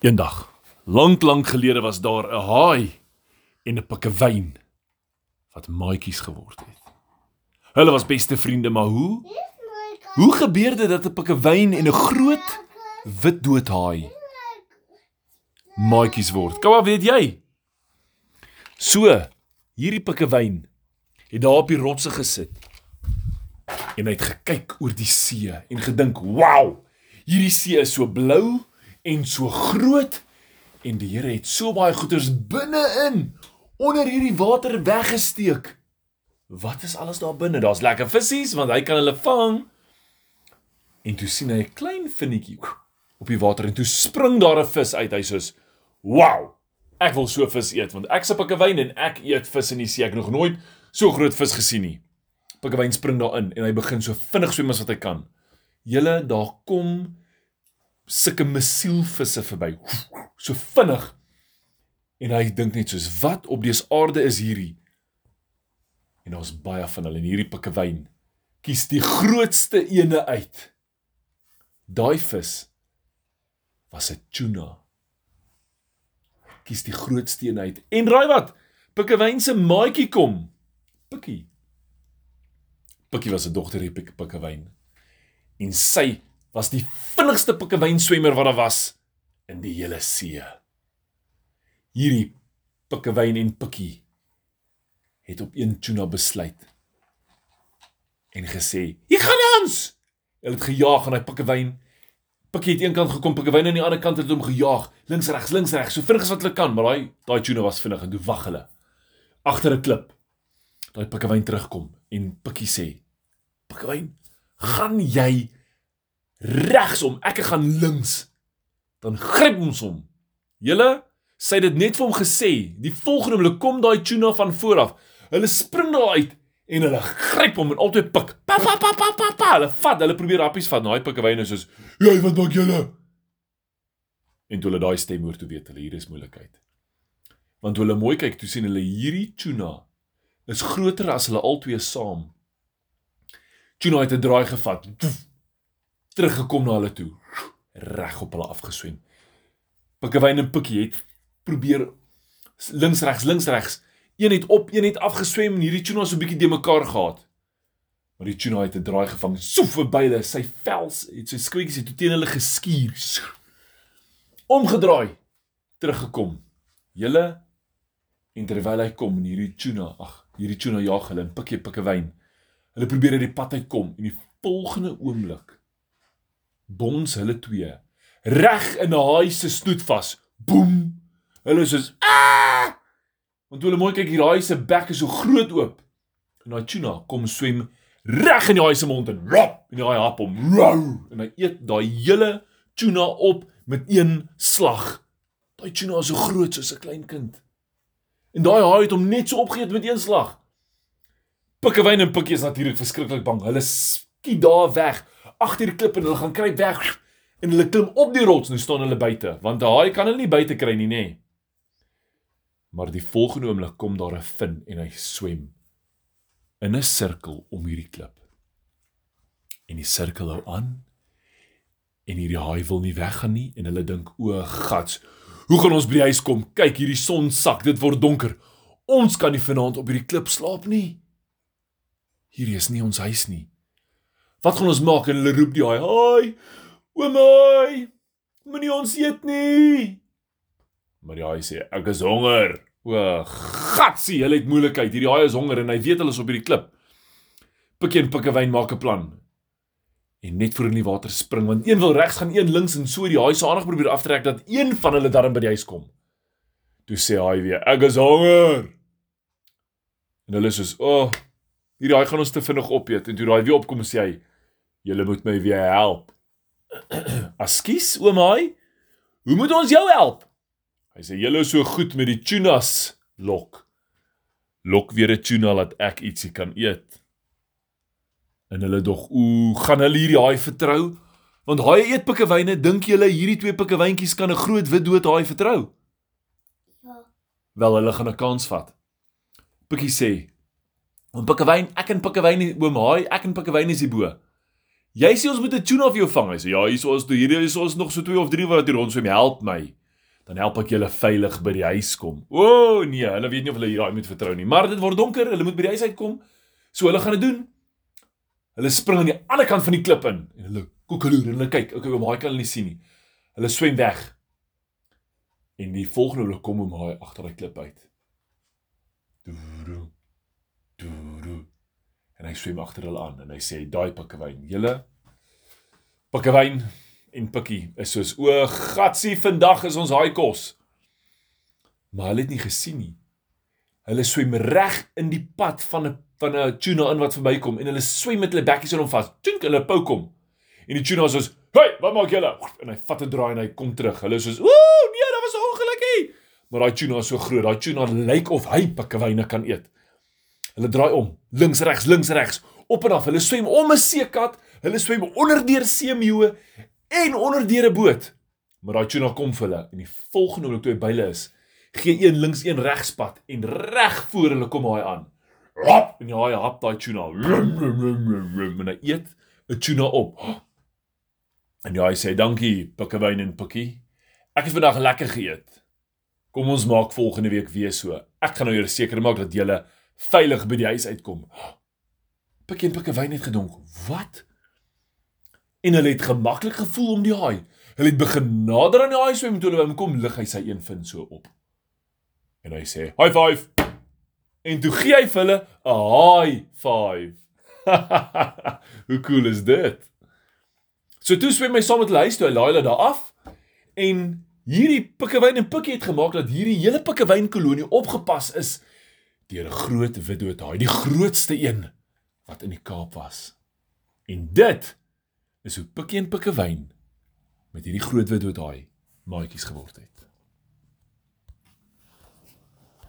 Eendag, lank lank gelede was daar 'n haai en 'n pikkewyn wat maatjies geword het. Hulle was beste vriende, maar hoe? Hoe gebeur dit dat 'n pikkewyn en 'n groot wit doodhaai maatjies word? Kom maar, weet jy? So, hierdie pikkewyn het daar op die rotse gesit en hy het gekyk oor die see en gedink, "Wow, hierdie see is so blou en so groot en die Here het so baie goeders binne-in onder hierdie water weggesteek. Wat is alles daar binne? Daar's lekker visse want hy kan hulle vang. En toe sien hy 'n klein vinnetjie op die water en toe spring daar 'n vis uit. Hy sê: "Wow! Ek wil so vis eet want ek sip 'n wyn en ek eet vis in die see. Ek nog nooit so groot vis gesien nie." Pikkewyn spring daarin en hy begin so vinnig swem as wat hy kan. Julle daar kom sulke missielvisse verby. So vinnig. En hy dink net soos wat op dese aarde is hierdie? En daar's baie van hulle en hierdie pikkewyn kies die grootste ene uit. Daai vis was 'n tuna. Kies die grootste een uit. En raai wat? Pikkewyn se maatjie kom. Pikkie. Pikkie was 'n dogter hier Pikkewyn. En sy was die vinnigste pikkewynswemmer wat daar was in die hele see. Hierdie pikkewyn en pikkie het op een tuna besluit en gesê: "Hier gaan ons!" Hulle het gejaag en hy pikkewyn pikkie het een kant gekom, pikkewyn aan die ander kant het hom gejaag, links regs, links regs, so vinnig as wat hulle kan, maar daai daai tuna was vinnig en toe wag hulle agter 'n klip. Daai pikkewyn terugkom en pikkie sê: "Pikkewyn, gaan jy regsom, ek gaan links. Dan gryp ons hom. Julle sê dit net vir hom gesê. Die volgende oomblik kom daai tuna van voor af. Hulle spring daar uit en hulle gryp hom en albei pik. Pa pa pa pa pa. pa. Hulle vat, hulle probeer appies vat. Daai pikkewyne soos, "Jy wat maak julle?" En toe hulle daai stem hoor, toe weet hulle hier is moeilikheid. Want hulle mooi kyk, toe sien hulle hierdie tuna is groter as hulle albei saam. Tuna het 'n draai gevat. Woef, teruggekom na hulle toe, reg op hulle afgeswem. Pikkewyn en Pikkie het probeer links regs links regs. Een het op, een het afgeswem en hierdie tuna so 'n bietjie de mekaar gehad. Maar die tuna het 'n draai gevang, so verby hulle, sy vels het sy skwietjies het teen hulle geskuur. Omgedraai, teruggekom. Julle en terwyl hy kom en hierdie tuna, ag, hierdie tuna jag hulle en Pikkie Pikkewyn. Hulle probeer uit die pad uitkom en die volgende oomblik bons hulle twee reg in 'n haai se snoet vas. Boem. Hulle is soos ah! Want hulle mooi kyk hier haai se bek is so groot oop. En daai tuna kom swem reg in die haai se mond en rop en die haai hap hom. Rou en hy eet daai hele tuna op met een slag. Daai tuna is so groot soos 'n klein kind. En daai haai het hom net so opgeëet met een slag. Pikkewyn en Pikkie is natuurlik verskriklik bang. Hulle skiet daar weg agter die klip en hulle gaan kruip weg en hulle klim op die rots en staan hulle buite want daai kan hulle nie buite kry nie nê. Nee. Maar die volgende oomblik kom daar 'n vin en hy swem in 'n sirkel om hierdie klip. En die sirkel hou aan en hierdie haai wil nie weggaan nie en hulle dink o gats hoe gaan ons by die huis kom kyk hierdie son sak dit word donker ons kan nie vanaand op hierdie klip slaap nie hierdie is nie ons huis nie Wat gaan ons maak en hulle roep die haai. Haai! Oomai! Moenie ons eet nie. Maar die haai sê ek is honger. O, gatsie, hulle het moeilikheid. Hierdie haai is honger en hy weet hulle is op hierdie klip. Pikkie en Pikkewyn maak 'n plan. En net voor in die water spring want een wil regs gaan, een links en so die haai se aandag probeer aftrek dat een van hulle darm by die huis kom. Toe sê hy weer ek is honger. En hulle sê "O, oh, hierdie haai gaan ons te vinnig opeet." En toe daai weer opkom sê hy, Julle moet my weer help. Askies, oomai. Hoe moet ons jou help? Hy sê julle is so goed met die tunas lok. Lok weer 'n tuna laat ek ietsie kan eet. En hulle dog, ooh, gaan hulle hierdie haai vertrou? Want haai eet pikkewyne, dink julle hierdie twee pikkewyntjies kan 'n groot wit dood haai vertrou? Ja. Wel, hulle gaan 'n kans vat. Pikkie sê, "Want pikkewyn, ek en pikkewyn oom haai, ek en pikkewyn is die bo." Jy sê ons moet 'n tuna vir jou vang. Hy sê ja, hier is ons, hier is ons nog so twee of drie wat hier rond swem. Help my. dan help ek julle veilig by die huis kom. O oh, nee, hulle weet nie of hulle hier daai moet vertrou nie, maar dit word donker, hulle moet by die huis uitkom. So hulle gaan dit doen. Hulle spring aan die ander kant van die klip in en hulle koekeloer en hulle kyk, okay, oom Haai kan hulle nie sien nie. Hulle swem weg. En die volgende hulle kom oom Haai agter daai klip uit. Doedo. En hy swem agter hulle aan en hy sê daai pikkewyn, julle pikkewyn en pikkie is soos o gatsie vandag is ons haai kos. Maar hulle het nie gesien nie. Hulle swem reg in die pad van 'n van 'n tuna in wat verbykom en hulle swem met hulle bekkies aan hom vas. Tink hulle pouk hom. En die tuna sê: "Hey, wat maak julle?" En hy vat 'n draai en hy kom terug. Hulle sê: "Ooh, nee, dit was 'n ongelukkie." Maar daai tuna is so groot. Daai tuna lyk of hy pikkewyne kan eet. Hulle draai om, links regs, links regs, op en af. Hulle swem om 'n seekat, hulle swem onder deur seemeeu en onder deur 'n boot. Maar daai tuna kom vir hulle en die volgende oomblik toe hy by hulle is, gee een links een regs pad en reg voor hulle kom hy aan. Hop en hy hap daai tuna. En hy eet 'n tuna op. En hy sê dankie Pikkewyn en Pikkie. Ek het vandag lekker geëet. Kom ons maak volgende week weer so. Ek gaan nou eers seker maak dat julle veilig by die huis uitkom. Pikkie en Pikkewyn het gedonk. Wat? en hulle het gemaklik gevoel om die haai. Hulle het begin nader aan die haai swem toe hulle by hom kom lig hy sy een vin so op. En hy sê, "High five." En toe gee hy vir hulle 'n high five. Hoe cool is dit? So toe swem hy saam met hulle huis toe, hy laai hulle daar af en hierdie pikkewyn en pikkie het gemaak dat hierdie hele pikkewyn kolonie opgepas is deur 'n groot witdood haai, die grootste een wat in die Kaap was. En dit is hoe Pikkie en Pikkewyn met hierdie groot dood daai maatjies geword het.